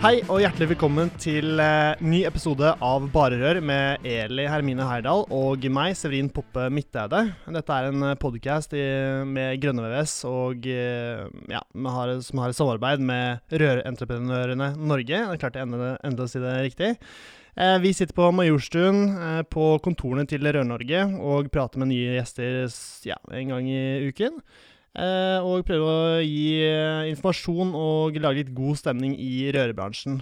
Hei og hjertelig velkommen til eh, ny episode av Bare Rør med Eli Hermine Heyerdahl og meg, Severin Poppe Midteide. Dette er en podkast med Grønne VVS og eh, ja, har, som har et samarbeid med Rørentreprenørene Norge. Det er klart jeg endelig å si det riktig. Eh, vi sitter på Majorstuen eh, på kontorene til Rør-Norge og prater med nye gjester ja, en gang i uken. Eh, og prøve å gi eh, informasjon og lage litt god stemning i rørebransjen.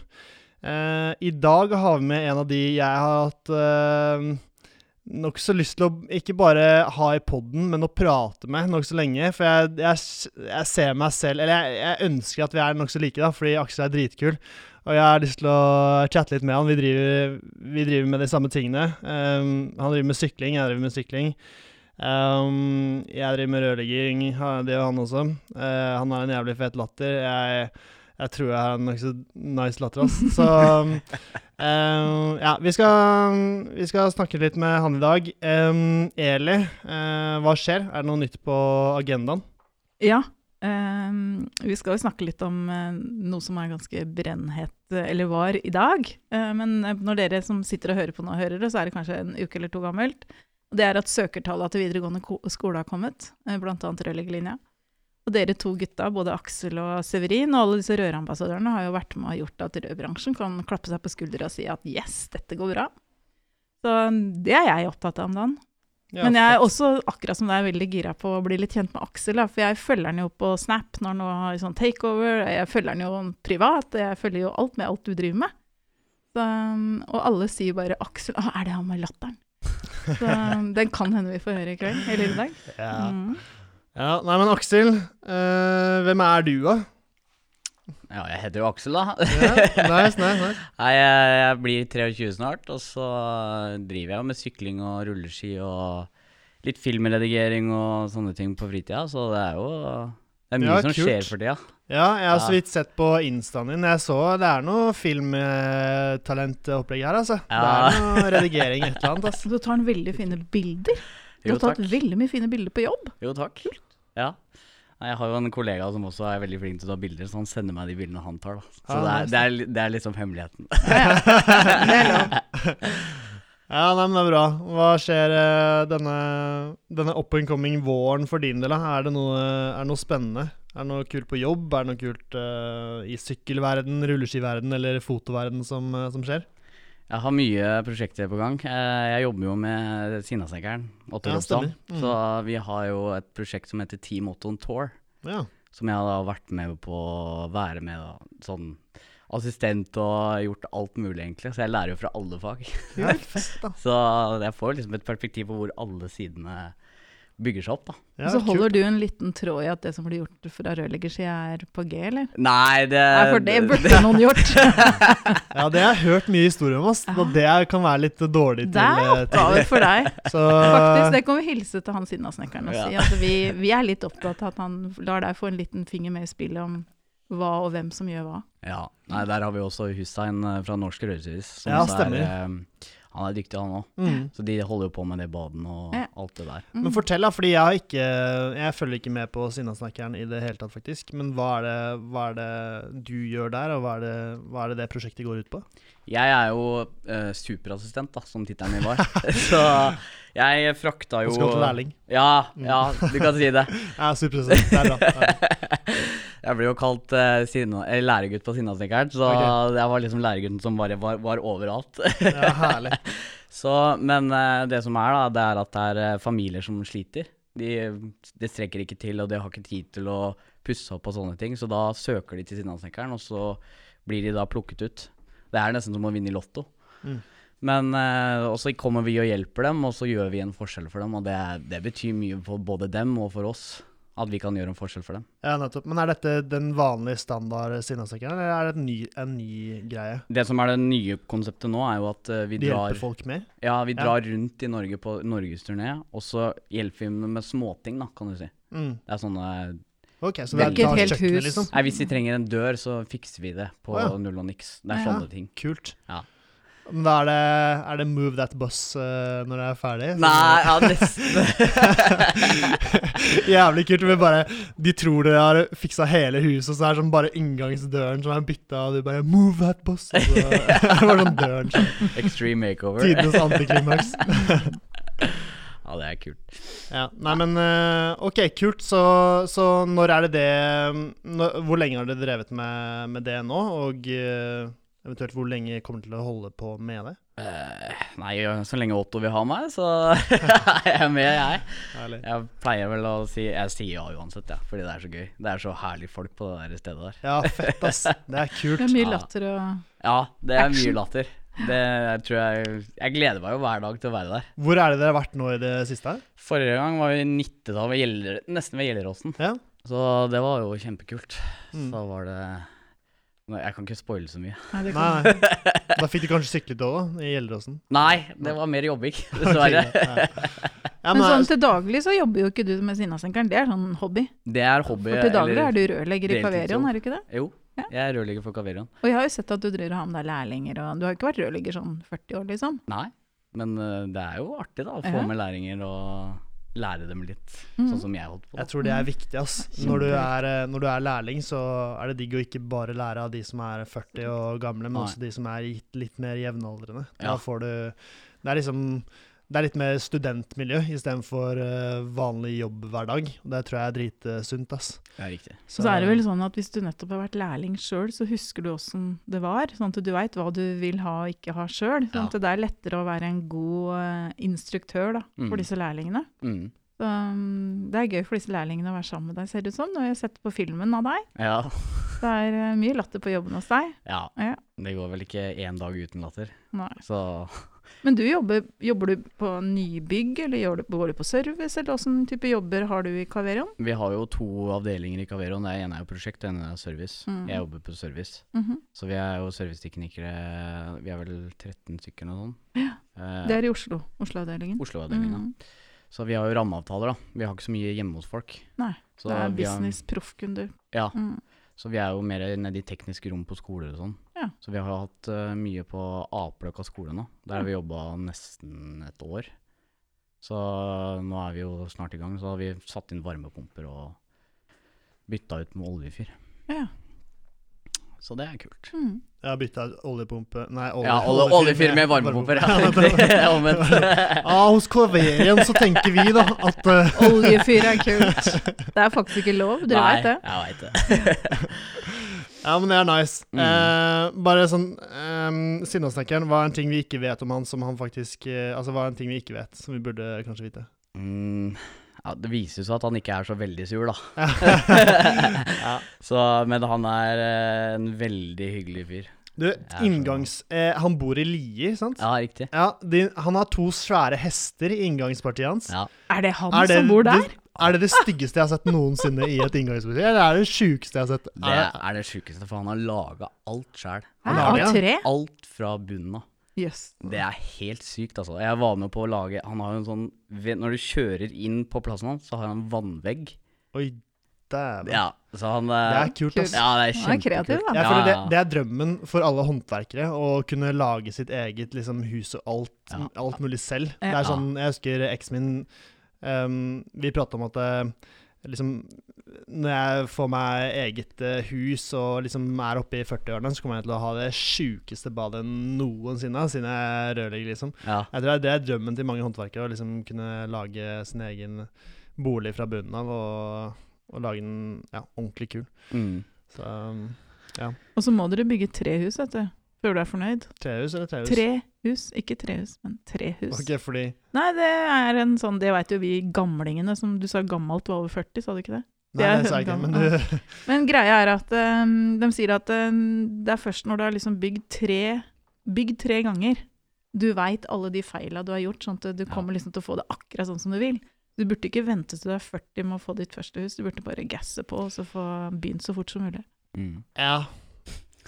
Eh, I dag har vi med en av de jeg har hatt nokså lyst til å ikke bare ha i poden, men å prate med nokså lenge. For jeg, jeg, jeg, ser meg selv Eller jeg, jeg ønsker at vi er nokså like, da, fordi Aksel er dritkul. Og jeg har lyst til å chatte litt med han. Vi driver, vi driver med de samme tingene. Um, han driver med sykling, jeg driver med sykling. Um, jeg driver med rørlegging, det gjør han også. Uh, han har en jævlig fet latter. Jeg, jeg tror jeg har en nokså nice latter, ass. Så um, ja, vi skal, vi skal, snakke litt med han i dag. Um, Eli, uh, hva skjer? Er det noe nytt på agendaen? Ja. vi skal jo snakke litt om uh, noe som er ganske brennhet, eller var, i dag. men når dere som sitter og hører på nå, hører det, så er det kanskje en uke eller to gammelt. Det er at søkertallene til videregående skole har kommet, eh, bl.a. Rødleggerlinja. Og dere to gutta, både Aksel og Severin, og alle disse rørambassadørene, har jo vært med og gjort at rødbransjen kan klappe seg på skuldra og si at yes, dette går bra. Så det er jeg opptatt av om dagen. Ja, Men jeg er også, akkurat som deg, veldig gira på å bli litt kjent med Aksel. Da, for jeg følger han jo på Snap når han har sånn takeover. Jeg følger han jo privat. Jeg følger jo alt med alt du driver med. Så, og alle sier bare 'Aksel, å, er det han med latteren?' Så den kan hende vi får høre i kveld, eller i dag. Ja. Mm. ja. Nei, men Aksel, øh, hvem er du, da? Ja, jeg heter jo Aksel, da. ja, nice, nice, nice. Nei, jeg, jeg, blir 23 snart, og så driver jeg med sykling og rulleski og litt filmredigering og sånne ting på fritida, så det er jo det er mye ja, som kult. skjer for tida. Ja, jeg har så vidt sett på instaen din. Jeg så det er noe filmtalentopplegg her, altså. Ja. Det er noe redigering et eller annet. Altså. Du tar en veldig fine bilder. Du har tatt veldig mye fine bilder på jobb. Jo, takk. Kult. Ja. Jeg har jo en kollega som også er veldig flink til å ta bilder, så han sender meg de bildene han tar. Da. Så ja, det, er, det, er, det, er, liksom hemmeligheten. Ja, det lov. Ja, nei, men det er bra. Hva skjer uh, denne, denne up and coming våren for din del? Er det, noe, er det noe spennende? Er det noe kult på jobb? Er det noe kult uh, i sykkelverden, rulleskiverden eller fotoverden som, uh, som, skjer? Jeg har mye prosjekter på gang. Jeg jobber jo med Sinnasekkeren, Otto ja, Ropstad. Mm. Så vi har jo et prosjekt som heter Team Otto on Tour. Ja. Som jeg har vært med på å være med sånn assistent og gjort alt mulig, egentlig. Så jeg lærer jo fra alle fag. Ja, fett, da. så jeg får liksom et perspektiv på hvor alle sidene bygger seg opp, da. Ja, så holder kult. du en liten tråd i at det som blir gjort fra rørleggersida er på G, eller? Nei, det Nei, For det burde noen gjort. ja, det har jeg hørt mye historier om, ass. Og det kan være litt dårlig til Det er oppgave for deg. Så, Faktisk, det kan vi hilse til han Sinnasnekkeren og ja. si. At vi, vi, er litt opptatt av at han lar deg få en liten finger med i spillet om hva og hvem som gjør hva. Ja, Nei, Der har vi også Hussein eh, fra Norsk Rødhus. Ja, stemmer. Er, eh, han er dyktig, han òg. Mm. Så de holder jo på med det baden og ja. alt det der. Mm. Men fortell, da, fordi jeg har ikke Jeg følger ikke med på Sinnasnakkeren i det hele tatt, faktisk. Men hva er, det, hva er det du gjør der, og hva er det, hva er det det prosjektet går ut på? Jeg er jo uh, superassistent, da, som tittelen min var. så jeg frakta jo Du skal til lærling? Ja, ja, du kan si det. jeg er superassistent. Det er bra. Jeg blir jo kalt uh, sinna, læregutt på Sinnasnekkeren, så okay. jeg var liksom læregutten som bare var, var overalt. ja, herlig. Så, men uh, det som er, da, det er at det er uh, familier som sliter. De, de strekker ikke til, og de har ikke tid til å pusse opp og sånne ting. Så da søker de til Sinnasnekkeren, og så blir de da plukket ut. Det er nesten som å vinne i Lotto. Mm. Men uh, også kommer vi og hjelper dem, og så gjør vi en forskjell for dem. Og det, det betyr mye for både dem og for oss. At vi kan gjøre en forskjell for dem. Ja, nettopp. Men er dette den vanlige standard Sinnasekken, eller er det ny, en ny greie? Det som er det nye konseptet nå, er jo at uh, vi De drar hjelper folk med? Ja, vi drar ja. rundt i Norge på norgesturné, og så hjelper vi med, småting, da, kan du si. Mm. Det er sånne Ok, Så det er ikke et helt hus? Liksom. Nei, Hvis vi trenger en dør, så fikser vi det på oh, ja. null og niks. Det er sånne ting. Kult. Ja. Men da er det, er det Move That Bus uh, når det er ferdig? Nei, ja, nesten. Jævlig kult. Men bare, de tror dere har fiksa hele huset, og så er det sånn bare inngangsdøren som er bytta, og du bare Move that bus! Og så er det bare sånn døren sånn. Extreme makeover. Tidenes antiklimaks. Ja, det er kult. Ja, Nei, men uh, OK, kult. Så, så, når er det det når, Hvor lenge har dere drevet med, med det nå? Og uh, Eventuelt hvor lenge kommer du til å holde på med det? Uh, nei, så lenge Otto vil ha meg, så er jeg med, jeg. Herlig. Jeg pleier vel å si Jeg sier ja uansett, ja, fordi det er så gøy. Det er så herlige folk på det der stedet der. Ja, fett, ass. Det er kult. Det er mye latter og Ja, det er action. mye latter. Det tror jeg Jeg gleder meg jo hver dag til å være der. Hvor er det dere har vært nå i det siste? Forrige gang var vi i Nittedal, nesten ved Gjelleråsen. Ja. Så det var jo kjempekult. Mm. Så var det Nei, jeg kan ikke spoile så mye. Nei, nei, Da fikk du kanskje syklet òg, i Gjelleråsen? Nei, det var mer jobbing, dessverre. okay, ja, men, men sånn til daglig så jobber jo ikke du med Sinnasenkeren, det er sånn hobby? Det er hobby. For til daglig er du rørlegger i Kaverion, er du ikke det? Jo, ja. jeg er rørlegger for Kaverion. Og jeg har jo sett at du driver og har med deg lærlinger, og du har jo ikke vært rørlegger sånn 40 år, liksom? Nei, men uh, det er jo artig da, å få ja. med lærlinger og lære dem litt, mm. sånn som jeg holdt på. Jeg tror det er viktig. ass. Når du er, eh, når du er, lærling, så er det digg å ikke bare lære av de som er 40 og gamle, men Nei. også de som er litt mer jevnaldrende. Ja. Da får du Det er liksom det er litt mer studentmiljø istedenfor uh, vanlig jobbhverdag. Det tror jeg er dritsunt. ass. Det er riktig. Så, så, er det vel sånn at hvis du nettopp har vært lærling sjøl, så husker du åssen det var. Sånn at du veit hva du vil ha og ikke ha sjøl. Sånn ja. at det er lettere å være en god uh, instruktør da, for mm. disse lærlingene. Mm. Så, um, det er gøy for disse lærlingene å være sammen med deg, ser det ut som. Når jeg har sett på filmen av deg. Ja. Det er uh, mye latter på jobben hos deg. Ja. ja. Det går vel ikke én dag uten latter. Nei. Så men du jobber, jobber, du på nybygg, eller går du på service, eller hvilken type jobber har du i Caverion? Vi har jo to avdelinger i Caverion. Den ene er jo prosjekt, den ene er service. Mm. Jeg jobber på service. Mm -hmm. Så vi er jo serviceteknikere, vi er vel 13 stykker eller noe sånt. Ja. Eh, det er i Oslo? Oslo-avdelingen? Oslo-avdelingen, mm. Så vi har jo rammeavtaler, da. Vi har ikke så mye hjemme hos folk. Nei, så det er business, proffkunder. Ja. Mm. Så vi er jo mer nede i tekniske rom på skoler og sånn. Ja. Så vi har hatt uh, mye på Apeløkka skole nå. Der har vi jobba nesten et år. Så nå er vi jo snart i gang. Så har vi satt inn varmepumper og bytta ut med oljefyr. Ja. Så det er kult. Mm. Jeg har bytta oljepumpe Nei, olje, ja, olje, oljefyr med varmepumper. Ja, omvendt. ja, hos Klaverien så tenker vi da at uh, Oljefyr er kult. Det er faktisk ikke lov, dere veit det. Nei, jeg veit det. Ja, men det er nice. Mm. Eh, bare sånn um, Sinnasnekkeren, hva er en ting vi ikke vet om han som han faktisk eh, Altså, hva er en ting vi ikke vet, som vi burde kanskje vite? Mm. Ja, Det viser seg at han ikke er så veldig sur, da. ja. så, men han er eh, en veldig hyggelig fyr. Du, inngangs... Eh, han bor i Lier, sant? Ja, riktig. Ja, de, Han har to svære hester i inngangspartiet hans. Ja. Er det han er det, som bor der? Er det det styggeste jeg har sett noensinne i et inngangsparti? Eller er det det sjukeste jeg har sett? Det er det sjukeste, for han har laga alt sjæl. Alt fra bunnen av. Yes. Det er helt sykt, altså. Jeg var med på å lage Han har jo en sånn Når du kjører inn på plassen hans, så har han en vannvegg. Oi, dæven. Ja, så han Det er kult, ass. Ja, det er kjempekult. Ja, ja, det, det, er drømmen for alle håndverkere, å kunne lage sitt eget liksom, hus og alt, ja. alt mulig selv. Det er sånn, Jeg husker eksen min um, Vi prata om at uh, liksom Når jeg får meg eget uh, hus og liksom er oppe i 40-årene, så kommer jeg til å ha det sjukeste badet noensinne, siden jeg er rørlegger, liksom. Ja. Jeg tror Det er drømmen til mange håndverkere, å liksom kunne lage sin egen bolig fra bunnen av og, og lage den ja, ordentlig kul. Mm. Så, um, ja. Og så må dere bygge tre hus, vet du. Før du er fornøyd. Trehus eller trehus? Trehus, ikke trehus, men trehus. Ok, fordi... Nei, det er en sånn Det veit jo vi gamlingene, som du sa gammelt var over 40, sa du ikke det? Nei, det sa jeg ikke, men du Men greia er at um, de sier at um, det er først når du har liksom bygd tre, bygd tre ganger, Du veit alle de feila du har gjort, sånn at du kommer liksom til å få det akkurat sånn som du vil. Du burde ikke vente til du er 40 med å få ditt første hus, du burde bare gasse på og så få begynt så fort som mulig. Mm. Ja,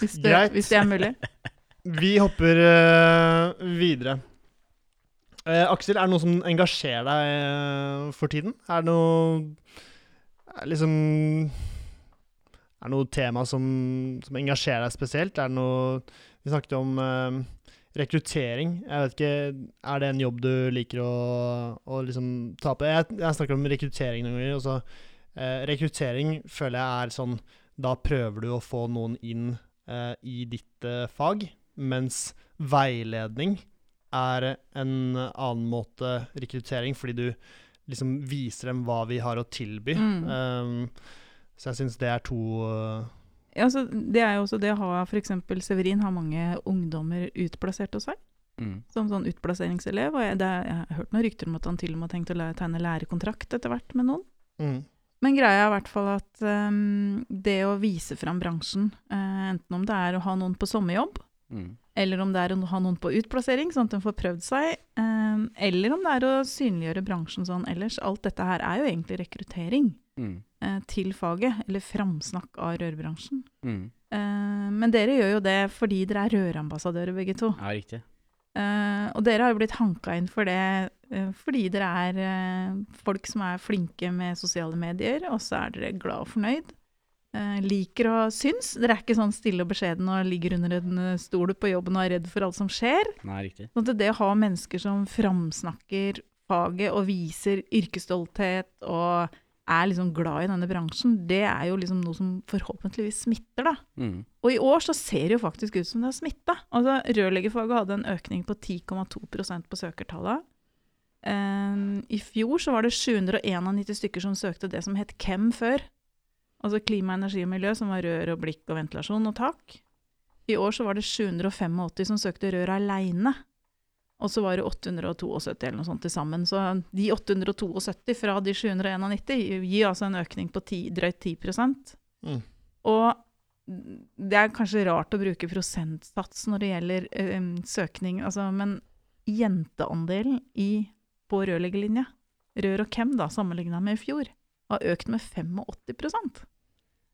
hvis det, greit. Hvis det er mulig. Vi hopper uh, videre. Uh, Aksel, er det noe som engasjerer deg uh, for tiden? Er det noe liksom Er det noe tema som, som, engasjerer deg spesielt? Er det noe Vi snakket om rekruttering. Jeg vet ikke, Er det en jobb du liker å, å liksom ta på? Jeg, jeg snakker om rekruttering noen ganger. Også, eh, rekruttering føler jeg er sånn Da prøver du å få noen inn eh, i ditt eh, fag, mens veiledning er en annen måte rekruttering, fordi du liksom viser dem hva vi har å tilby. Mm. Um, så jeg syns det er to uh, ja, det er jo også det å ha f.eks. Severin har mange ungdommer utplassert hos seg. Mm. Som sånn utplasseringselev. Og jeg, det, jeg, har hørt noen rykter om at han til og med har tenkt å tegne lærekontrakt etter hvert med noen. Mm. Men greia er i hvert fall at um, det å vise fram bransjen, uh, enten om det er å ha noen på sommerjobb, mm. eller om det er å ha noen på utplassering, sånn at de får prøvd seg, um, eller om det er å synliggjøre bransjen sånn ellers Alt dette her er jo egentlig rekruttering mm. uh, til faget, eller framsnakk av rørbransjen. Mm. Uh, men dere gjør jo det fordi dere er rørambassadører begge to. Ja, riktig. Og dere har jo blitt hanka inn for det fordi dere er uh, folk som er flinke med sosiale medier, og så er dere glad og fornøyd. liker å synes. Dere er ikke sånn stille og beskjeden og ligger under en stol på jobben og er redd for alt som skjer. Nei, riktig. Sånn det å ha mennesker som framsnakker faget og viser yrkesstolthet og er liksom glad i denne bransjen, det er jo liksom noe som forhåpentligvis smitter, da. Mm. Og i år så ser det jo faktisk ut som det har smitta. Altså, rørleggerfaget hadde en økning på 10,2% på søkertallet. Um, I fjor så var det 791 stykker som søkte det som het KEM før. Altså klima, energi og miljø, som var rør og blikk og ventilasjon og tak. I år så var det 785 som søkte rør aleine. Og så var det 872 eller noe sånt til sammen. Så de 872 fra de 791 gir altså en økning på 10, drøyt 10 mm. Og det er kanskje rart å bruke prosentsats når det gjelder um, søkning, altså, men jenteandelen i, på rørleggerlinja, rør og hvem da, sammenligna med i fjor, har økt med 85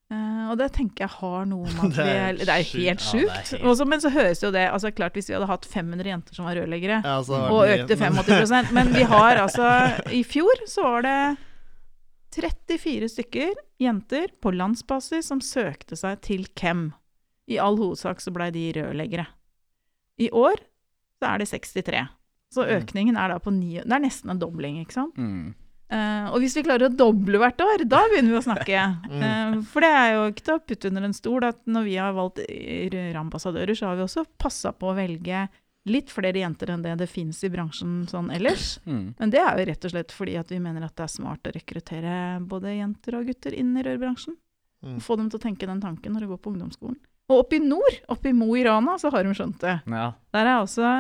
Uh, og det tenker jeg har noe med at det er, det er helt sjukt. Ja, helt... men så høres jo det altså klart Hvis vi hadde hatt 500 jenter som var rørleggere, ja, og økte 85 Men vi har altså I fjor så var det 34 stykker jenter på landsbasis som søkte seg til KEM. I all hovedsak så blei de rørleggere. I år så er det 63. Så mm. økningen er da på ni Det er nesten en dobling, ikke sant? Mm. Uh, og hvis vi klarer å doble hvert år, da begynner vi å snakke. Uh, for det er jo ikke til å putte under en stol at når vi har valgt rørambassadører, så har vi også passa på å velge litt flere jenter enn det det fins i bransjen sånn ellers. Mm. Men det er jo rett og slett fordi at vi mener at det er smart å rekruttere både jenter og gutter inn i rørbransjen. Mm. Få dem til å tenke den tanken når de går på ungdomsskolen. Og oppe i nord, oppe i Mo i Rana, så har de skjønt det. Ja. Der er altså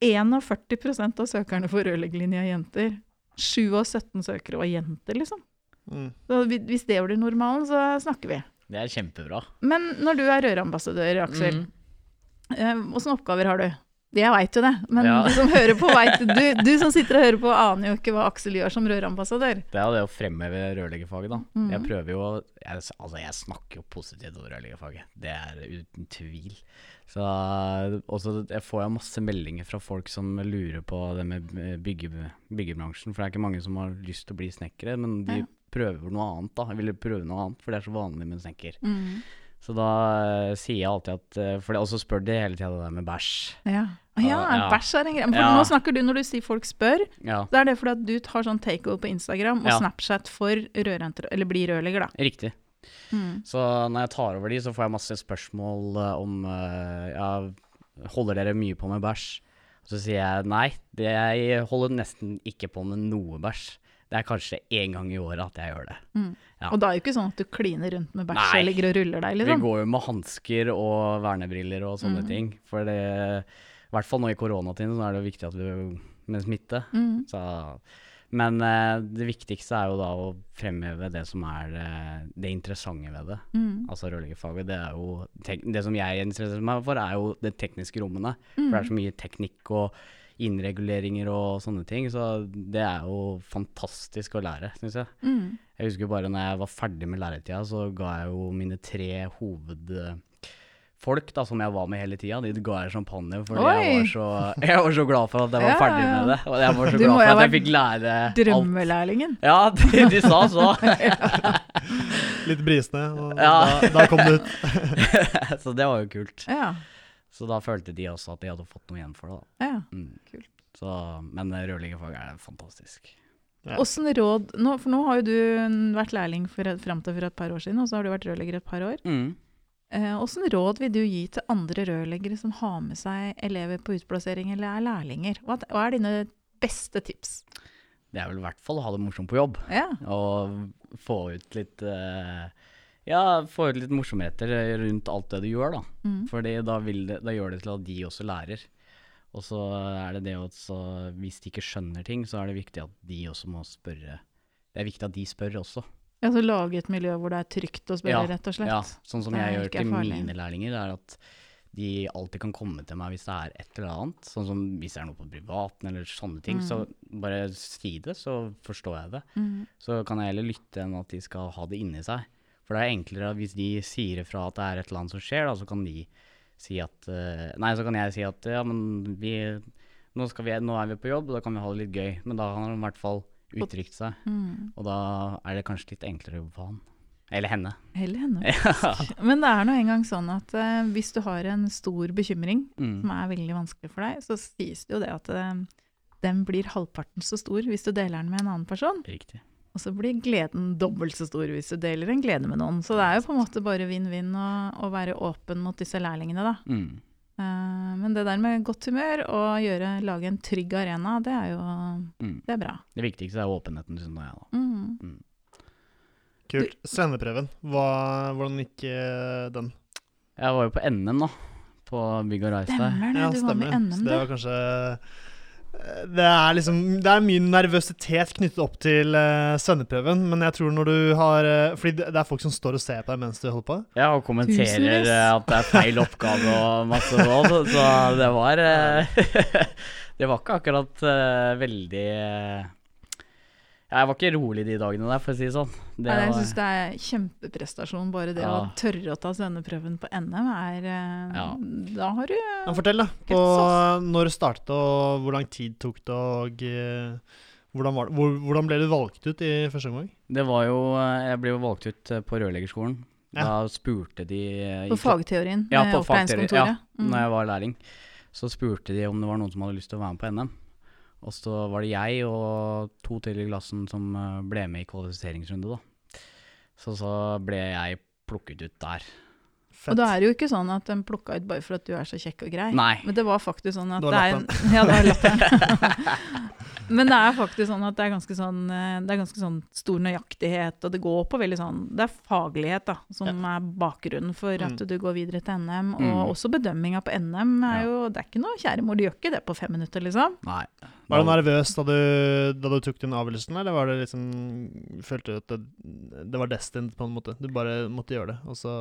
41% av søkerne for rørleggerlinja jenter. 7 av 17 søkere var jenter, liksom. Mm. Så hvis det blir normalen, så snakker vi. Det er kjempebra. Men når du er rørambassadør, Aksel, mm. åssen oppgaver har du? Jeg veit jo det, men ja. du som hører på, vet du, du som sitter og hører på, aner jo ikke hva Aksel gjør som rørambassadør. Det er jo det å fremheve rørleggerfaget, da. Mm. Jeg prøver jo jeg, Altså, jeg snakker jo positivt om rørleggerfaget. Det er uten tvil. Så også jeg får jeg masse meldinger fra folk som lurer på det med bygge, byggebransjen. For det er ikke mange som har lyst til å bli snekkere, men de ja. prøver noe annet, da. Jeg ville prøve noe annet, for det er så vanlig med snekker. Mm. Så da uh, sier jeg alltid at for det, Og så spør de hele tida det der med bæsj. Ja, ja, ja. bæsj er en greie. For ja. nå snakker du, når du sier folk spør, ja. da er det fordi at du har sånn takeover på Instagram og Snapchat for eller blir rørlegger, da. Riktig. Mm. Så når jeg tar over de, så får jeg masse spørsmål uh, om ja, holder dere mye på med bæsj? Så sier jeg nei, det, jeg holder nesten ikke på med noe bæsj. Det er kanskje én gang i året at jeg gjør det. Mm. Ja. Og da er jo ikke sånn at du kliner rundt med bæsj og ligger og ruller deg, liksom? Vi går jo med hansker og vernebriller og sånne mm. ting. For det, i hvert fall nå i koronatiden så er det jo viktig at vi med smitte. Mm. Så, Men uh, det viktigste er jo da å fremheve det som er uh, det interessante ved det. Mm. Altså rørleggerfaget. Det er jo Det som jeg interesserer meg for, er jo det tekniske rommene. Mm. For det er så mye teknikk og innreguleringer og sånne ting. Så det er jo fantastisk å lære, syns jeg. Mm. Jeg husker bare når jeg var ferdig med læretida, så ga jeg jo mine tre hoved folk da, som jeg var med hele tida, de ga jeg champagne fordi jeg var, så, jeg var, så, glad for at jeg var ja, ferdig med det. Og jeg var så glad for at jeg fikk lære alt. Drømmelærlingen. Ja, de, de sa så. Litt brisende, og ja. da, da, kom det ut. så det var jo kult. Ja. Så da følte de også at de hadde fått noe igjen for det. Da. Ja, mm. kult. Så, men rørleggerfag er fantastisk. Åssen ja. råd nå, For nå har jo du vært lærling fram til for et par år siden, og så har du vært rørlegger et par år. Mm. Åssen eh, råd vil du gi til andre rørleggere som har med seg elever på utplassering eller er lærlinger? Hva, hva er dine beste tips? Det er vel i hvert fall å ha det morsomt på jobb. Ja. Og få ut litt eh, Ja, få ut litt morsomheter rundt alt det du gjør, da. Mm. For da, da, gjør det til at de også lærer. Og så er det det at hvis de ikke skjønner ting, så er det viktig at de også må spørre. Det er viktig at de spør også. Ja, så Lage et miljø hvor det er trygt å spørre, ja, rett og slett. Ja, sånn som jeg gjør til mine lærlinger, er at de alltid kan komme til meg hvis det er et eller annet. Sånn som hvis det er noe på privaten eller sånne ting. Mm. Så bare si det, så forstår jeg det. Mm. Så kan jeg heller lytte enn at de skal ha det inni seg. For det er enklere hvis de sier ifra at det er et eller annet som skjer, da, så kan de si at uh, Nei, så kan jeg si at ja, men vi nå, vi, nå er vi på jobb, og da kan vi ha det litt gøy. Men da kan de i hvert fall uttrykt seg. Mm. Og da er det kanskje litt enklere å jobbe for han. Eller henne. Eller henne. Ja. Men det er nå engang sånn at uh, hvis du har en stor bekymring mm. som er veldig vanskelig for deg, så sies det jo det at uh, den blir halvparten så stor hvis du deler den med en annen person. Riktig. Og så blir gleden dobbelt så stor hvis du deler en glede med noen. Så det er jo på en måte bare vinn-vinn å, å, være åpen mot disse lærlingene, da. Mm. Uh, men det der med godt humør og gjøre, lage en trygg arena, det er jo mm. det er bra. Det viktigste er åpenheten, syns jeg. da. Mm. Mm. Kult. Svenneprøven, Hva, hvordan gikk uh, den? Jeg var jo på NM, da. På Bygg og Reis der. Stemmer det, ja, du stemmer. var med NM, Så det var kanskje det er liksom Det er mye nervøsitet knyttet opp til uh, svenneprøven, men jeg tror når du har uh, Fordi det er folk som står og ser på deg mens du holder på? Ja, og kommenterer uh, at det er feil oppgave og masse råd, så det var Det var ikke akkurat veldig jeg var ikke rolig de dagene der, for å si det sånn. Det Nei, jeg syns det er kjempeprestasjon. Bare det ja. å tørre å ta svenneprøven på NM er eh, ja. Da har du ja, Fortell, da. På når du startet og hvor lang tid tok det, og uh, hvordan, var det? hvordan, ble du valgt ut i første omgang? Det var jo eh, Jeg ble jo valgt ut på rørleggerskolen. Da spurte de På fagteorien? Ja, på fagteorien. Ja, mm. når jeg var lærling. Så spurte de om det var noen som hadde lyst til å være med på NM. Og så var det jeg og to til i klassen som eh, ble med i kvalifiseringsrunde, da. Så så ble jeg plukket ut der. Fett. Og da er det jo ikke sånn at de plukka ut bare for at du er så kjekk og grei. Nei. Men det var faktisk sånn at det er en, Ja, det. Men det er faktisk sånn at det er ganske sånn, eh, det er ganske sånn stor nøyaktighet, og det går på veldig sånn Det er faglighet da, som ja. er bakgrunnen for at mm. du går videre til NM. Og mm. også bedømminga på NM er jo Det er ikke noe kjære mor, du gjør ikke det på fem minutter, liksom. Nei. Var du nervøs da du, da du tok den avgjørelsen, eller var det liksom Følte du at det, det var destined, på en måte? Du bare måtte gjøre det, og så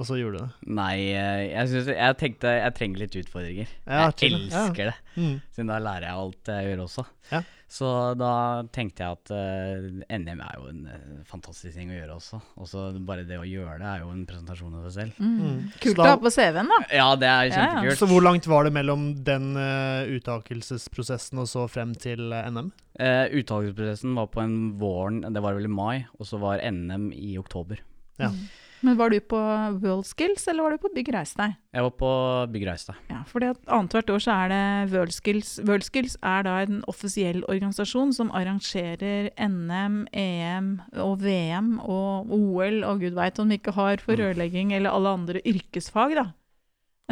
og så gjorde du det? Nei, eh, jeg, synes, jeg tenkte jeg trenger litt utfordringer. Ja, jeg elsker ja. det, mm. siden da lærer jeg alt jeg gjør også. Ja. Så da tenkte jeg at uh, eh, NM er jo en uh, fantastisk ting å gjøre også. Også bare det å gjøre det er jo en presentasjon av seg selv. Mm. Mm. Kult å ha på CV-en, da. Ja, det er kjempekult. Så hvor langt var det mellom den uh, uttakelsesprosessen og så frem til NM? Uh, uttakelsesprosessen var på en våren, det var vel i mai, og så var NM i oktober. Ja. Mm. Men var du på WorldSkills, eller var du på Bygg Reis deg? Jeg var på Bygg Reis deg. Ja, for annethvert år så er det WorldSkills. WorldSkills er da en offisiell organisasjon som arrangerer NM, EM og VM og OL og gud veit om de ikke har for mm. rørlegging eller alle andre yrkesfag, da.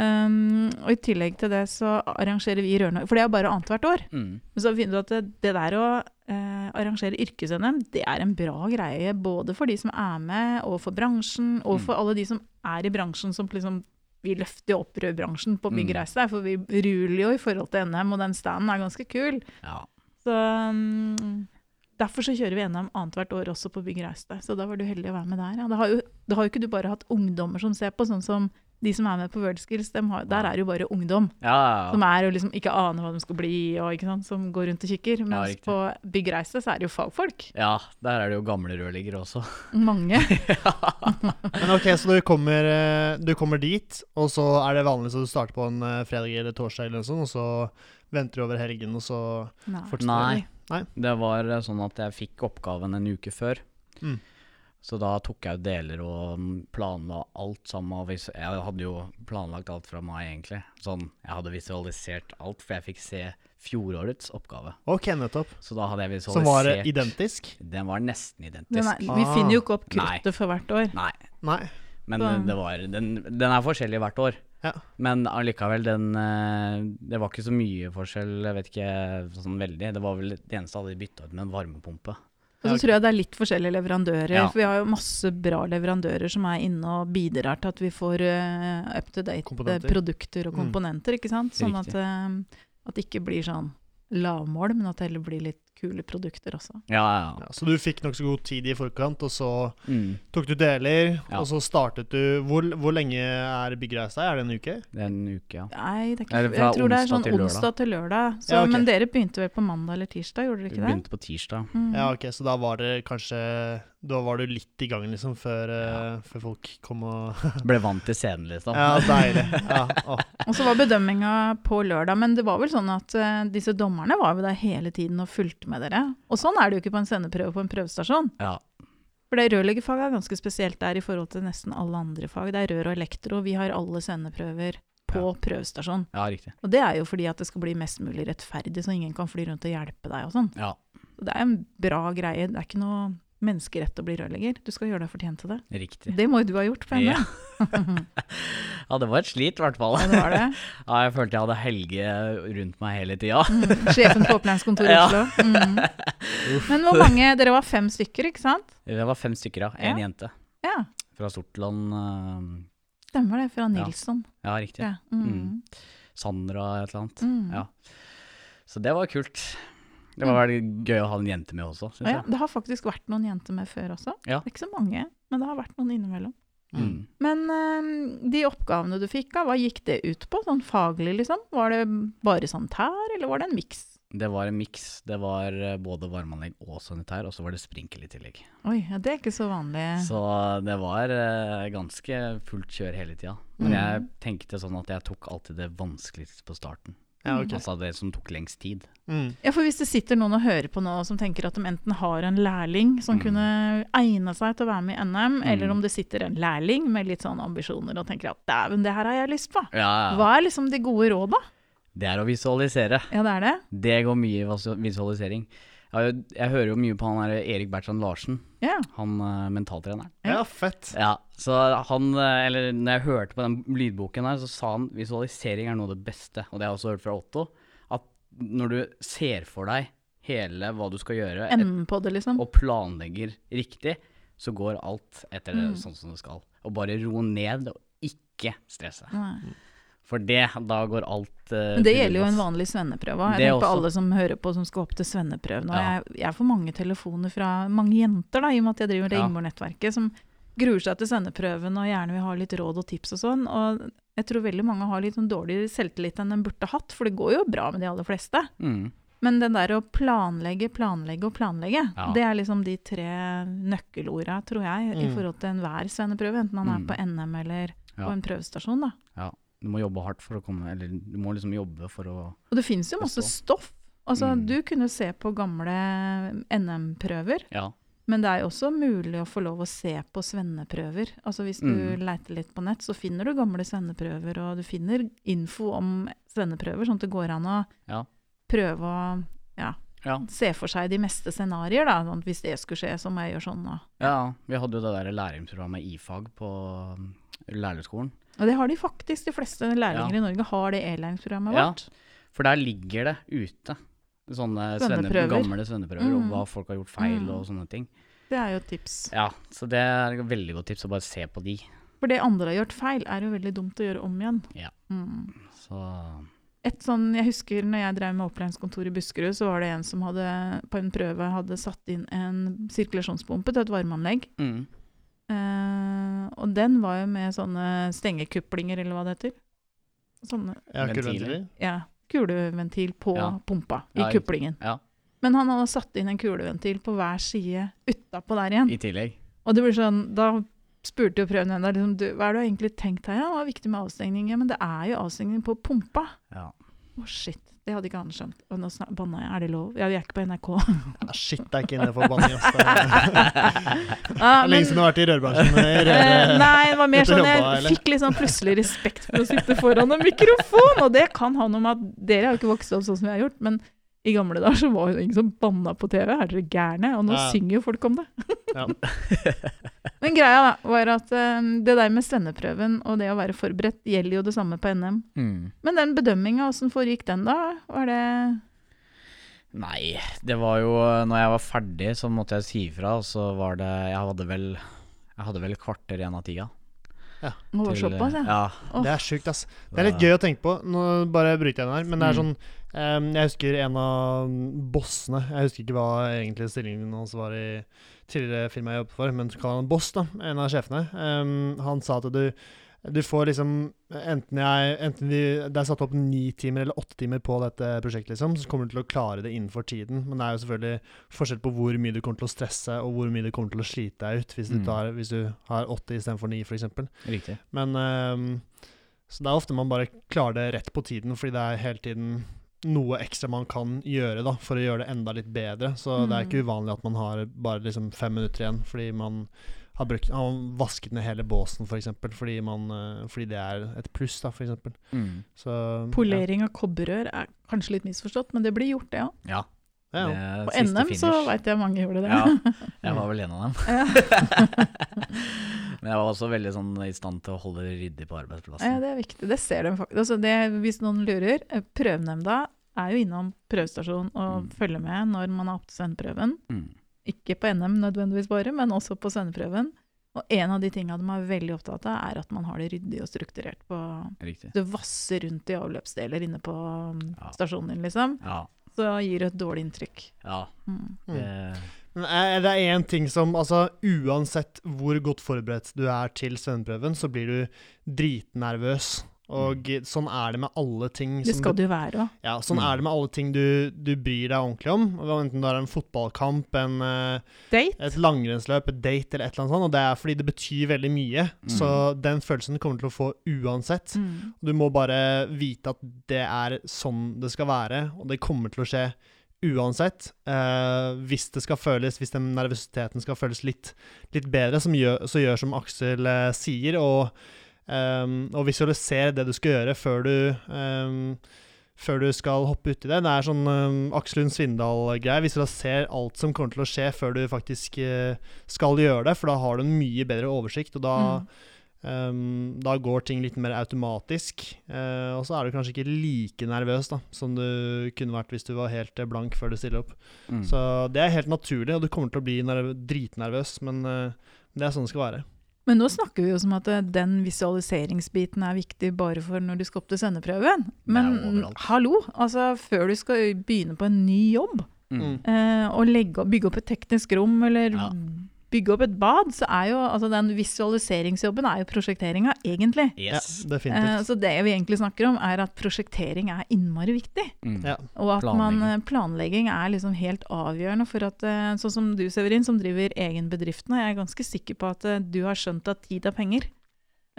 Um, og i tillegg til det så arrangerer vi Rørnorge For det er bare annethvert år. Mm. Men så finner du at det, det der å uh, arrangere yrkes-NM, det er en bra greie både for de som er med, og for bransjen, og mm. for alle de som er i bransjen som liksom vi løfter opp rødbransjen på byggreise, mm. For vi ruler jo i forhold til NM, og den standen er ganske kul. Ja. Så um, Derfor så kjører vi NM annethvert år også på byggreise. Så da var du heldig å være med der. Ja. Det, har jo, det har jo ikke du bare hatt ungdommer som ser på, sånn som de som er med på Worldskills, har, der er jo bare ungdom. Ja, ja, ja. som er jo liksom ikke aner hva de skal bli, og ikke sant, som går rundt og kikker. Mens på Byggreise så er det jo fagfolk. Ja, der er det jo gamle rørleggere også. Mange. Men ok, Så du kommer, eh, du kommer, dit, og så er det vanlig så du starter på en eh, fredag eller torsdag, eller noe sånt, og så venter du over helgen, og så Nei. fortsetter du? Nei. Det var eh, sånn at jeg fikk oppgaven en uke før. Mm. Så da tok jeg ut deler og planla alt sammen. Jeg hadde jo planlagt alt fra meg, egentlig. Sånn, jeg hadde visualisert alt, for jeg fikk se fjorårets oppgave. Ok, nettopp. Så da hadde jeg visualisert Som var identisk? Den var nesten identisk. Er, vi ah. finner jo ikke opp kruttet for hvert år. Nei. Nei. Men det var, den, den, er forskjellig hvert år. Ja. Men allikevel, den eh, Det var ikke så mye forskjell, jeg vet ikke sånn veldig. Det var vel det eneste hadde bytta ut med en varmepumpe. Og så tror jeg det er litt forskjellige leverandører. Ja. For vi har jo masse bra leverandører som er inne og bidrar til at vi får uh, up to date produkter og mm. komponenter. Mm. ikke sant? Sånn at, uh, at det ikke blir sånn lavmål, men at det heller blir litt kule produkter også. Ja, ja, ja. Så du fikk nokså god tid i forkant, og så mm. tok du deler, ja. og så startet du Hvor, hvor lenge er byggreisa? Er det en uke? Det er en uke, ja. Nei, det er ikke, jeg tror det er sånn til onsdag til lørdag. Så, ja, okay. Men dere begynte vel på mandag eller tirsdag, gjorde dere ikke det? Vi begynte på tirsdag. Mm. Ja, ok, så da var det kanskje da var du litt i gang, liksom, før, ja. uh, før folk kom og Ble vant til scenen, liksom. Ja, deilig. Ja, og så var bedømminga på lørdag, men det var vel sånn at uh, disse dommerne var jo der hele tiden og fulgte med dere. Og sånn er det jo ikke på en sendeprøve på en prøvestasjon. Ja. For det rørleggerfaget er ganske spesielt der i forhold til nesten alle andre fag. Det er rør og elektro. Vi har alle sendeprøver på ja. prøvestasjon. Ja, riktig. Og det er jo fordi at det skal bli mest mulig rettferdig, så ingen kan fly rundt og hjelpe deg og sånn. Ja. Det er en bra greie. Det er ikke noe menneskerett å bli rørlegger. Du skal gjøre deg fortjent til det. Riktig. Det må jo du ha gjort på henne. Ja. ja, det var et slit, i hvert fall. Ja, det var det. ja, jeg følte jeg hadde Helge rundt meg hele tida. mm, sjefen på opplæringskontoret i. Oslo. Mm. Men hvor mange Dere var fem stykker, ikke sant? Det var fem stykker, ja. Én jente. Ja. Fra Sortland. Uh, Stemmer det. Fra Nilsson. Ja, riktig. Mm. mm. Sandra et eller annet. Mm. Ja. Så det var kult. Det var veldig gøy å ha en jente med også, Synes ja, jeg. Det har faktisk vært noen jenter med før også. Ja. Det er ikke så mange, men det har vært noen innimellom. Mm. Men uh, de oppgavene du fikk, hva gikk det ut på, sånn faglig, liksom? Var det bare sanitær, eller var det en miks? Det var en miks. Det var eh, både varmeanlegg og sanitær, og så var det sprinkel i tillegg. Oi, ja, det er ikke så vanlig. Så det var uh, ganske fullt kjør hele tida. Men mm. jeg tenkte sånn at jeg tok alltid det vanskeligste på starten. Ja, okay. Altså det som tok lengst tid. Mm. Ja, for hvis det sitter noen og hører på nå som tenker at de enten har en lærling som mm. kunne egne seg til å være med i NM, mm. eller om det sitter en lærling med litt sånne ambisjoner og tenker at dæven, det her har jeg lyst på. Ja, ja. Hva er liksom de gode råda? Det er å visualisere. Ja, det er det. Det går mye i visualisering. Jeg, jeg, hører jo mye på han der Erik Bertrand Larsen, ja. han uh, mentaltreneren. Ja, fett. Ja, så han, uh, eller når jeg hørte på den lydboken der, så sa han visualisering er noe av det beste. Og det har jeg også hørt fra Otto. At når du ser for deg hele hva du skal gjøre, et, på det, liksom. og planlegger riktig, så går alt etter det mm. sånn som det skal. Og bare ro ned, og ikke stresse. Nei. For det, da går alt uh, Det gjelder jo en vanlig svenneprøve. Jeg tenker på alle som hører på som skal opp til svenneprøven. Ja. jeg, jeg, får mange telefoner fra mange jenter, da, i og med at jeg driver det Yngborg-nettverket, som gruer seg til svenneprøven og gjerne vil ha litt råd og tips og sånn. Og jeg tror veldig mange har litt sånn dårligere selvtillit enn de burde hatt, for det går jo bra med de aller fleste. Mm. Men den der å planlegge, planlegge og planlegge, ja. det er liksom de tre nøkkelorda, tror jeg, mm. i forhold til enhver svenneprøve. Enten man er mm. på NM eller ja. på en prøvestasjon. da. Ja du må jobbe hardt for å komme Eller du må liksom jobbe for å Og det finnes jo masse stoff. Altså, mm. Du kunne se på gamle NM-prøver. Ja. Men det er jo også mulig å få lov å se på svenneprøver. Altså Hvis du mm. leiter litt på nett, så finner du gamle svenneprøver, og du finner info om svenneprøver, sånn at det går an å ja. prøve å ja, ja. se for seg de meste scenarioer. da, sånn Hvis det skulle skje, så må jeg gjøre sånn. Da. Ja, vi hadde jo det der læringsprogrammet i-fag på um, lærerskolen. Og det har de faktisk. De fleste lærlinger ja. i Norge har det e-læringsprogrammet vårt. Ja, for der ligger det ute sånne svenne, gamle svenneprøver mm. og hva folk har gjort feil mm. og sånne ting. Det er jo et tips. Ja, så det er et veldig godt tips å bare se på de. For det andre har gjort feil, er jo veldig dumt å gjøre om igjen. Ja. Mm. Så et sånn, Jeg husker når jeg drev med opplæringskontor i Buskerud, så var det en som hadde, på en prøve hadde satt inn en sirkulasjonspumpe til et varmeanlegg. Mm. Uh, og den var jo med sånne stengekuplinger, eller hva det heter. Sånne Ja, kuleventiler? Ja. Kuleventil på ja. pumpa i ja, kuplingen. Ja. Men han hadde satt inn en kuleventil på hver side utapå der igjen. I tillegg. Og det blir sånn, da spurte jo prøvenemnda liksom, hva er det du egentlig tenkt her. Ja, det var viktig med avstengning. Ja, men det er jo avstengning på pumpa. Ja. Å, oh, shit. Det hadde ikke han skjønt. Og nå banna jeg. Er det lov? Ja, vi er ikke på NRK. ja, shit, det er ikke inne for banning. Det er lenge siden du har vært i rørbransjen. Røre, eh, nei, det var mer sånn jeg fikk liksom plutselig respekt for å sitte foran en mikrofon. Og det kan ha noe med at dere har ikke vokst opp sånn som vi har gjort. men i gamle dager så var det ingen som banna på TV. Er dere gærne? Og nå ja. synger jo folk om det. Men greia da, var at um, det der med svenneprøven og det å være forberedt gjelder jo det samme på NM. Mm. Men den bedømminga, åssen foregikk den da? Var det Nei, det var jo Når jeg var ferdig, så måtte jeg si ifra, og så var det Jeg hadde vel Jeg hadde vel kvarter igjen av tida. Ja. Til, såpass, ja. ja. Det er sjukt, ass. Det er litt gøy å tenke på. Nå bare bryter jeg den her, men det er mm. sånn Um, jeg husker en av bossene Jeg husker ikke hva egentlig stillingen hans var i tidligere firma jeg jobbet for, men kall han boss, da. En av sjefene. Um, han sa at du, du får liksom Enten, jeg, enten vi, det er satt opp ni timer eller åtte timer på dette prosjektet, liksom, så kommer du til å klare det innenfor tiden. Men det er jo selvfølgelig forskjell på hvor mye du kommer til å stresse, og hvor mye du kommer til å slite deg ut hvis, mm. du, tar, hvis du har åtte istedenfor ni, f.eks. Riktig. Men um, Så det er ofte man bare klarer det rett på tiden, fordi det er hele tiden noe ekstra man kan gjøre da, for å gjøre det enda litt bedre. Så mm. det er ikke mm. uvanlig at man har bare liksom fem minutter igjen fordi man har, brukt, har vasket ned hele båsen, f.eks. For eksempel, fordi, uh, fordi det er et pluss, da, f.eks. Mm. Polering ja. av kobberrør er kanskje litt misforstått, men det blir gjort, det òg. Ja. Ja. På NM finish. så veit jeg mange gjorde det. Ja, jeg var vel en av dem. Men jeg var også veldig sånn i stand til å holde det ryddig på arbeidsplassen. Ja, Det er viktig. Det ser de faktisk. Altså det, hvis noen lurer, eh, prøvenemnda er jo innom prøvestasjonen og mm. følger med når man har opptil sendt prøven. Mm. Ikke på NM nødvendigvis bare, men også på svenneprøven. Og en av de tinga de er veldig opptatt av, er at man har det ryddig og strukturert. på Riktig. Du vasser rundt i avløpsdeler inne på um, ja. stasjonen din, liksom. Ja. Så gir det et dårlig inntrykk. Ja. Mm. Det men det er én ting som altså Uansett hvor godt forberedt du er til svenneprøven, så blir du dritnervøs. Og mm. sånn er det med alle ting Det skal du være òg. Ja, sånn mm. er det med alle ting du, du, bryr deg ordentlig om. Enten det er en fotballkamp, en, uh, et langrennsløp, et date eller et eller annet sånt. Og det er fordi det betyr veldig mye. Mm. Så den følelsen du kommer til å få uansett. Mm. Du må bare vite at det er sånn det skal være, og det kommer til å skje uansett. eh, hvis det skal føles, hvis den nervøsiteten skal føles litt, litt bedre, gjør, så gjør som Aksel eh, sier, og, um, og visualisere det du skal gjøre før du um, før du skal hoppe uti det. Det er sånn um, Aksel Lund Svindal-greie. Visualiser alt som kommer til å skje før du faktisk uh, skal gjøre det, for da har du en mye bedre oversikt, og da mm da går ting litt mer automatisk. Uh, og så er du kanskje ikke like nervøs da som du kunne vært hvis du var helt blank før du stiller opp. Mm. Så det er helt naturlig, og du kommer til å bli dritnervøs, men uh, det er sånn det skal være. Men nå snakker vi jo som at eh, den visualiseringsbiten er viktig bare for når du skal opp til sendeprøven. Men hallo, altså før du skal begynne på en ny jobb, mm. eh, og legge, bygge opp et teknisk rom eller ja bygge opp et bad, så er jo altså den visualiseringsjobben er jo prosjekteringa, egentlig. Yes. Ja, definitivt. Uh, så det vi egentlig snakker om, er at prosjektering er innmari viktig. Mm. Ja. Og at planlegging. Man, eh, planlegging er liksom helt avgjørende for at uh, Sånn som du, Severin, som driver egen bedrift nå, jeg er ganske sikker på at uh, du har skjønt at tid er penger.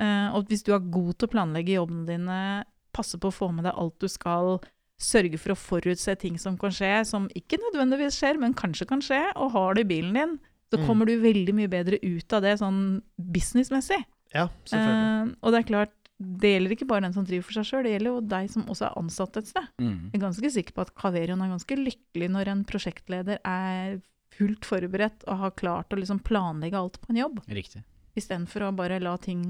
og hvis du er god til å planlegge jobbene dine, passe på å få med deg alt du skal, sørge for å forutse ting som kan skje, som ikke nødvendigvis skjer, men kanskje kan skje, og har det i bilen din, så mm. kommer du veldig mye bedre ut av det sånn businessmessig. Ja, selvfølgelig. Uh, og det er klart, det gjelder ikke bare den som driver for seg sjøl, det gjelder jo deg som også er ansatt et sted. Mm. Jeg er ganske sikker på at Kaverion er ganske lykkelig når en prosjektleder er fullt forberedt og har klart å liksom planlegge alt på en jobb. Riktig. Istedenfor å bare la ting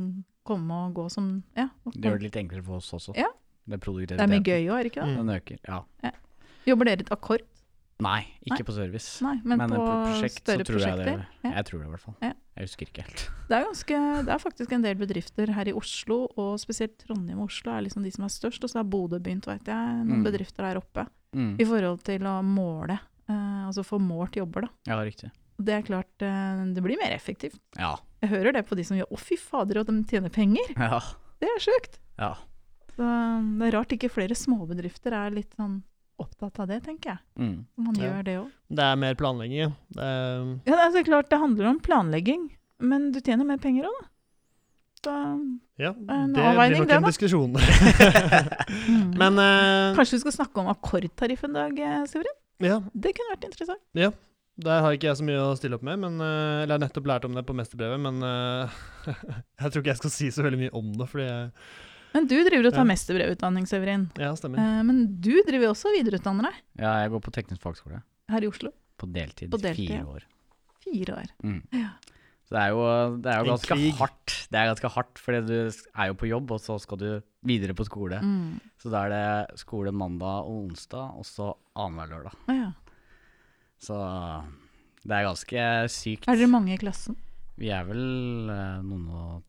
komme og gå som ja, Det gjør det litt enklere for oss også. Ja. Det, det er mye gøy òg, er det ikke det? Mm. Den øker, ja. ja. Jobber dere et akkord? Nei, ikke Nei. på service. Nei, men, men på, prosjekt, større så tror? Jeg, det, ja. jeg tror det, i hvert fall. Ja. Jeg husker ikke helt. Det er, ganske, det er faktisk en del bedrifter her i Oslo, og spesielt Trondheim og Oslo er liksom de som er størst. Og så har Bodø begynt, veit jeg, noen Mm. bedrifter der oppe. Mm. I forhold til å måle, eh, altså få målt jobber, da. Ja, riktig. Det er klart, eh, det blir mer effektivt. Ja. Jeg hører det på de som gjør Å, fy fader, og de tjener penger! Ja. Det er sjukt! ja. Så det er rart ikke flere småbedrifter er litt sånn opptatt av det, tenker jeg. Mm. Man Ja. gjør det òg. Det er mer planlegging, ja. Det er, Ja, det er så klart det handler om planlegging, men du tjener mer penger òg, da. Da, ja, En det blir nok det, en da. diskusjon. mm. Men uh, Kanskje vi skal snakke om akkordtariff en dag, eh, ja, Det kunne vært interessant. Ja. der har ikke jeg så mye å stille opp med. Men, eh, eller jeg har nettopp lært om det på mesterbrevet, men jeg tror ikke jeg skal si så veldig mye om det, fordi jeg, Men du driver og tar Ja. mesterbrevutdanning, Severin. Ja, stemmer. Eh, men du driver også og videreutdanner deg ja, jeg går på teknisk fagskole. her i Oslo. På deltid. På deltid, Fire år. Fire år. Mm. Ja. Så det er jo, det er jo ganske krig. hardt. Det er ganske hardt, fordi du er jo på jobb, og så skal du videre på skole. Mm. Så da er det skole mandag og onsdag, og så annenhver lørdag. Ja. Så det er ganske sykt. Er dere mange i klassen? Vi er vel eh, noen og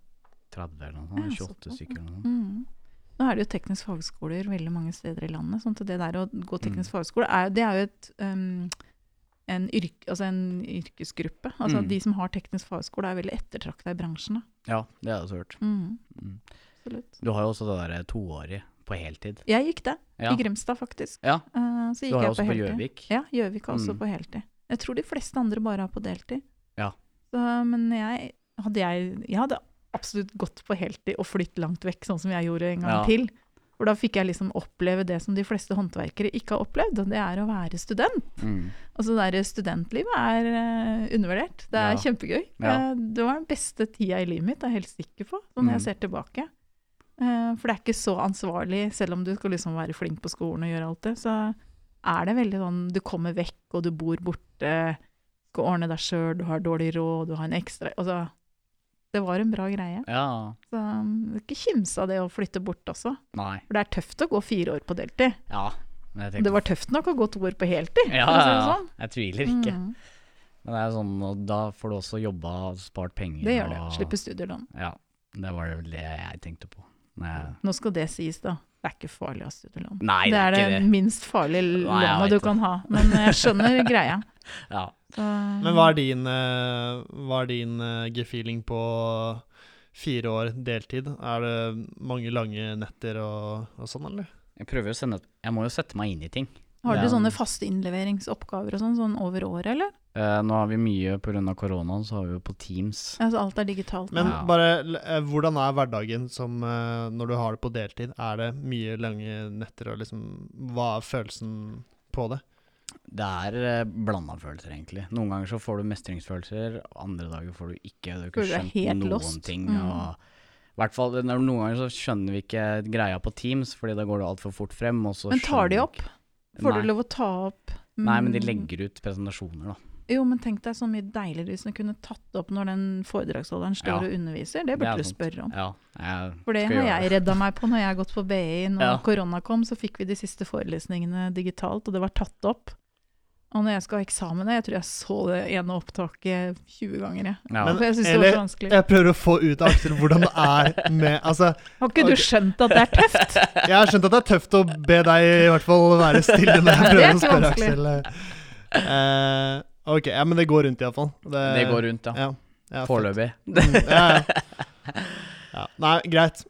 30 eller noe sånt. 28 såpass, stykker eller noe. Mm. Nå er det jo teknisk fagskoler veldig mange steder i landet. sånn at det der å gå teknisk Mm. fagskole, er, det er jo et, um, en, yrk, altså en yrkesgruppe. Altså Mm. De som har teknisk fagskole, er veldig ettertrakta i bransjen. Da. Ja, det har jeg også hørt. Mm. Mm. Du har jo også det derre toårige på heltid. Jeg gikk det, Ja. i Grimstad faktisk. ja. Uh, så Du har jeg også på. Gjøvik. Ja, Gjøvik har også Mm. på heltid. Jeg tror de fleste andre bare har på deltid. Ja. Så, men jeg hadde, jeg, jeg hadde absolutt gått på heltid og flytt langt vekk, sånn som jeg gjorde en gang Ja. til. For da fikk jeg liksom oppleve det som de fleste håndverkere ikke har opplevd, og det er å være student. Mm. Altså det der studentlivet er uh, undervurdert. Det er Ja. kjempegøy. Ja. Eh, det var den beste tida i livet mitt, det er jeg helt sikker på, når mm. jeg ser tilbake. Uh, for det er ikke så ansvarlig, selv om du skal liksom være flink på skolen og gjøre alt det, så er det veldig sånn Du kommer vekk, og du bor borte, skal ordne deg sjøl, du har dårlig råd, du har en ekstra Altså, det var en bra greie. Ja. Så um, ikke kimse av det å flytte bort også. Nei. For det er tøft å gå fire år på deltid. Ja. Det var tøft nok å gå to år på heltid. ja, det ja, sånn. jeg tviler ikke. Mm, Men det er sånn, og da får du også jobba og spart penger. det gjør du. og- Slippe studielån. Ja. Det var vel det jeg tenkte på. Jeg Nå skal det sies, da. Det er ikke farlig å ha studielån. Nei, det er det, det. minst farlige lånet du kan ha. Men jeg skjønner greia. Ja. Så, Men hva er din, eh, hva er din eh, gefühling på fire år deltid? Er det mange lange netter og, og sånn, eller? Jeg prøver å sende Jeg må jo sette meg inn i ting. Har dere du sånne faste innleveringsoppgaver og sånn, sånn over året, eller? Eh, nå har vi mye pga. koronaen, så har vi jo på Teams. Altså alt er digitalt. Men Ja. bare, eh, hvordan er hverdagen som eh, når du har det på deltid? Er det mye lange netter, og liksom Hva er følelsen på det? Det er uh, blanda følelser, egentlig. Noen ganger så får du mestringsfølelser, andre dager får du ikke. Du har ikke skjønt noen lost. ting. Mm. Og, hvert fall, Noen ganger så skjønner vi ikke greia på Teams, fordi da går det altfor fort frem. Men tar de opp? Får Nei. du lov å ta opp Nei, men de mm, legger ut presentasjoner, da. Jo, men tenk deg så mye deiligere hvis du kunne tatt det opp når den foredragsholderen står Ja. og underviser. Det Det burde du spørre om. Ja, jeg For det har jeg redda meg på når jeg har gått på BI. Når Ja. korona kom, så fikk vi de siste forelesningene digitalt, og det var tatt opp. Og når jeg skal ha eksamen, jeg tror jeg så det ene opptaket 20 ganger. Jeg. Ja. Men- For jeg syns det var så vanskelig. Jeg prøver å få ut av Aksel hvordan det er med Altså, Har ikke du skjønt at det er tøft? jeg har skjønt at det er tøft å be deg i hvert fall være stille når jeg er prøver å spørre. Aksel. Uh, ok, ja, men det går rundt iallfall. det går rundt, ja. Ja, ja. Foreløpig. Mm, ja, ja. ja. Nei, greit.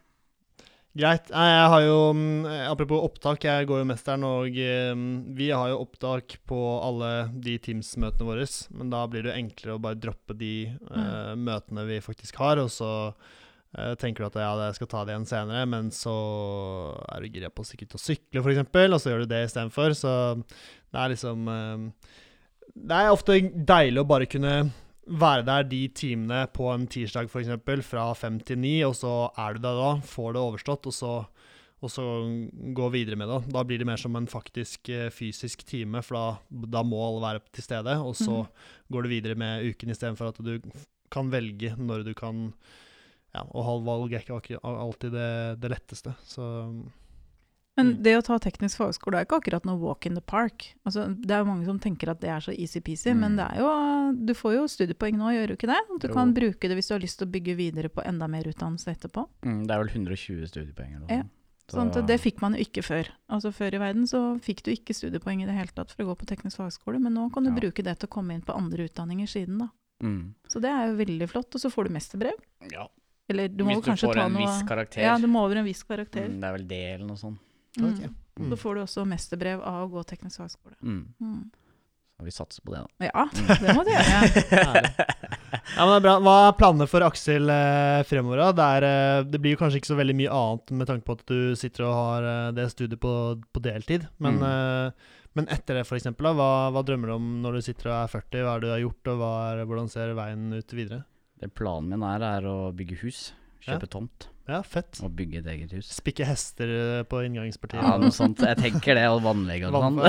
Greit. Jeg har jo mm, Apropos opptak, jeg går jo mesteren, og mm, vi har jo opptak på alle de Teams-møtene våre. Men da blir det jo enklere å bare droppe de eh, møtene vi faktisk har, og så uh, tenker du at ja, jeg skal ta det igjen senere, men så er du gira på sikkert å sykle, f.eks., og så gjør du det istedenfor. Så det er liksom uh, Det er ofte deilig å bare kunne være der de timene på en tirsdag f.eks. fra fem til ni, og så er du der da, får det overstått, og så, og så gå videre med det. Da blir det mer som en faktisk eh, fysisk time, for da, da må alle være til stede. Og så går du videre med uken istedenfor at du kan velge når du kan Ja, og halv valg er ikke alltid det, det letteste. Så Men mm. det å ta teknisk fagskole er ikke akkurat noe walk in the park. Altså, det er jo mange som tenker at det er så easy-peasy, mm. men det er jo, du får jo studiepoeng nå, gjør du ikke det? Du jo. kan bruke det hvis du har lyst til å bygge videre på enda mer utdannelse etterpå. Mm, det er vel 120 studiepoeng eller noe. Ja. Sånn det fikk man jo ikke før. Altså Før i verden så fikk du ikke studiepoeng i det hele tatt for å gå på teknisk fagskole, men nå kan du ja. bruke det til å komme inn på andre utdanninger siden, da. Mm. Så det er jo veldig flott. Og så får du mesterbrev. Ja. Eller du må Hvis kanskje ta noe Hvis du får en viss karakter. Ja, du må over en viss karakter. Mm, det er vel det, eller noe sånt. Mm. Okay. Mm. Så får du også mesterbrev av å gå teknisk fagskole. Mm. Mm. Så vi satser på det, da. Ja, det må du gjøre. ja, men det er bra. Hva er planene for Aksel eh, fremover? Det, er, eh, det, blir jo kanskje ikke så veldig mye annet med tanke på at du sitter og har eh, det studiet på, på deltid. Men, mm. eh, men etter det, f.eks., hva, hva drømmer du om når du sitter og er 40? Hva er det du har gjort, og er, hvordan ser veien ut videre? Det planen min er, er å bygge hus. Kjøpe ja. tomt. Ja, fett. Og bygge et eget hus. Spikke hester eh, på inngangspartiet. Ja, noe sånt. Jeg tenker det, og vannlegge og sånn.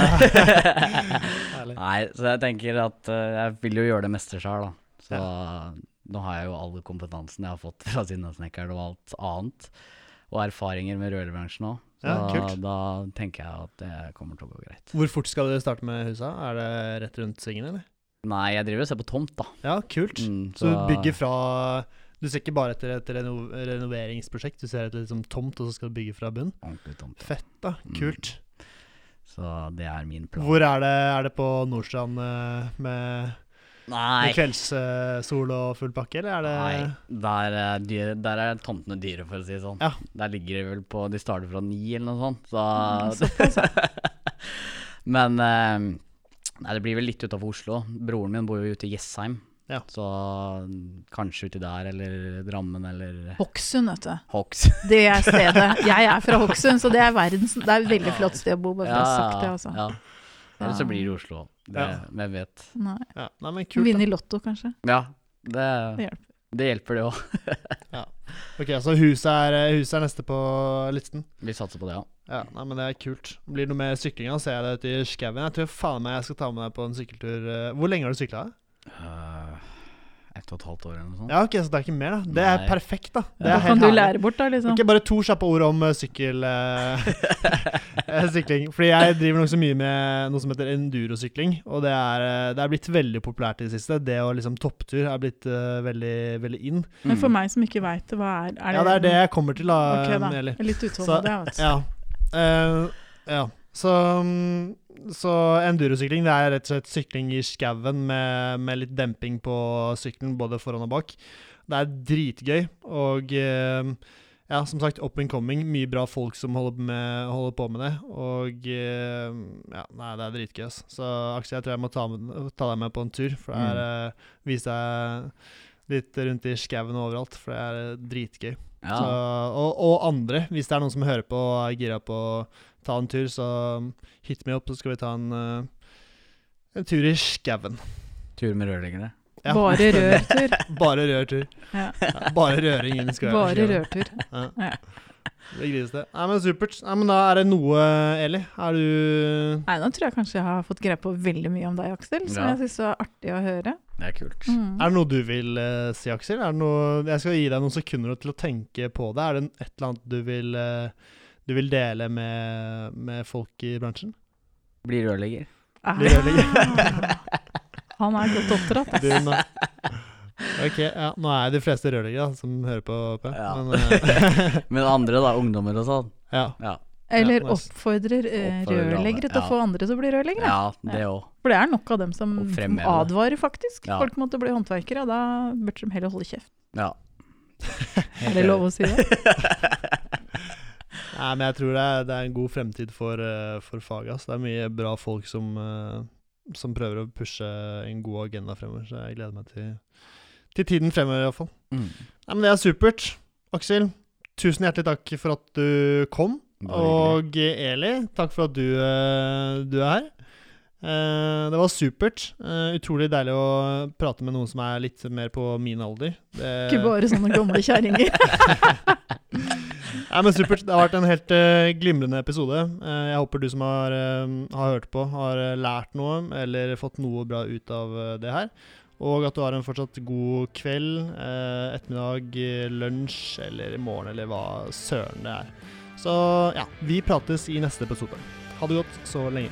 Nei, så jeg tenker at uh, jeg vil jo gjøre det meste sjøl, da. Så ja. nå har jeg jo all kompetansen jeg har fått fra Sinnasnekkeren og alt annet. Og erfaringer med rørbransjen òg. Så ja, da tenker jeg at det kommer til å gå greit. Hvor fort skal du starte med husa? Er det rett rundt svingen, eller? Nei, jeg driver og ser på tomt, da. Ja, kult. Mm, så, så, du bygger fra du ser ikke bare etter et reno renoveringsprosjekt, du ser etter liksom tomt, og så skal du bygge fra bunn? Fett, da. Mm. Kult. Mm. Så det er min plan. Hvor er det? Er det på Nordstrand uh, med, med kveldssol uh, og full pakke, eller er det Nei, der, dyr, der er tomtene dyre, for å si det sånn. Ja. Der ligger de vel på De starter fra ni, eller noe sånt. Så mm, Men uh, Nei, det blir vel litt utafor Oslo. Broren min bor jo ute i Jessheim. Ja. Så kanskje uti der, eller Drammen, eller Hokksund, vet du. Hoks. Det er stedet. Jeg er fra Hokksund, så det er, verdens, det er et veldig flott sted å bo. Bare for ja, å ha sagt det, altså. Ja. Eller så blir det Oslo. Det, ja. Hvem vet. Nei. Ja. Nei, men kult, Vinne i Lotto, kanskje. Ja, det, det hjelper. Det hjelper, det òg. ja. Ok, så huset er, huset er, neste på listen? Vi satser på det, ja. Ja, nei, men Det er kult. Blir det noe mer sykling? Ser jeg det ute i skauen? Jeg tror faen meg jeg skal ta med deg på en sykkeltur. Hvor lenge har du sykla? Uh, ett og et halvt år eller noe sånt. Ja, ok, Så det er ikke mer, da. Det Nei. er perfekt, da. Det ja. da kan du lære bort, da. liksom. Ok, Bare to kjappe ord om uh, sykkel, uh, sykling. Fordi jeg driver nokså mye med noe som heter endurosykling. Og det er, det er blitt veldig populært i det siste. Det å liksom topptur er blitt uh, veldig, veldig in. Men for meg som ikke veit det, hva er, er det? Ja, det er det jeg kommer til, da. Ok, da. Jeg er litt utålmodig, jeg, vet du. Ja. ja. Så um, så endurosykling det er rett og slett sykling i skauen med, med, litt demping på sykkelen, både foran og bak. Det er dritgøy. Og eh, ja, som sagt, up and coming. Mye bra folk som holder, med, holder på med det. Og eh, ja, nei, det er dritgøy. Så Aksel, jeg tror jeg må ta, med, ta, deg med på en tur. For det er mm. Eh, vise deg litt rundt i skauen overalt, for det er dritgøy. Ja. Så, og, og, andre, hvis det er noen som hører på og er gira på å ta en tur, så hit me opp, så skal vi ta en, uh, en tur i skauen. Tur med rørleggerne? Ja. Bare rørtur. bare rørtur. Ja. Bare røring inn i skauen. Bare rørtur. Ja. Det grisete. Nei, men supert. Nei, men da er det noe, Eli. Er du Nei, nå tror jeg kanskje jeg har fått greie på veldig mye om deg, Aksel, som jeg syns var artig å høre. Det er kult. Mm. Er det noe du vil uh, si, Aksel? Er det noe, jeg skal gi deg noen sekunder til å tenke på det. Er det et eller annet du vil uh, du vil dele med, med folk i bransjen? Bli rørlegger. Ah. Bli rørlegger. Han er godt oppdratt. Ok, ja, nå er de fleste rørleggere som hører på. på ja. men, uh, men, andre, da? Ungdommer og sånn? Ja. ja. Eller oppfordrer eh, rørleggere til å få andre til å bli rørleggere. Ja, det også. For det er nok av dem som, som advarer, faktisk. Folk måtte bli håndverkere, og da burde de heller holde kjeft. Ja. er det lov å si det? Nei, men jeg tror det er, det er en god fremtid for, uh, for faget. Altså. Det er mye bra folk som, uh, som prøver å pushe en god agenda fremover, så jeg gleder meg til, til tiden fremover, iallfall. Mm. Nei, men det er supert. Aksel, tusen hjertelig takk for at du kom. Og Eli, takk for at du, uh, du er her. Uh, det var supert. Utrolig deilig å prate med noen som er litt mer på min alder. Det... Ikke bare sånne gamle kjerringer. Nei, men Supert. Det har vært en helt uh, glimrende episode. Uh, jeg håper du som har, uh, har, hørt på, har lært noe eller fått noe bra ut av det her. Og at du har en fortsatt god kveld, ettermiddag, lunsj eller morgen eller hva søren det er. Så ja, vi prates i neste episode. Ha det godt så lenge.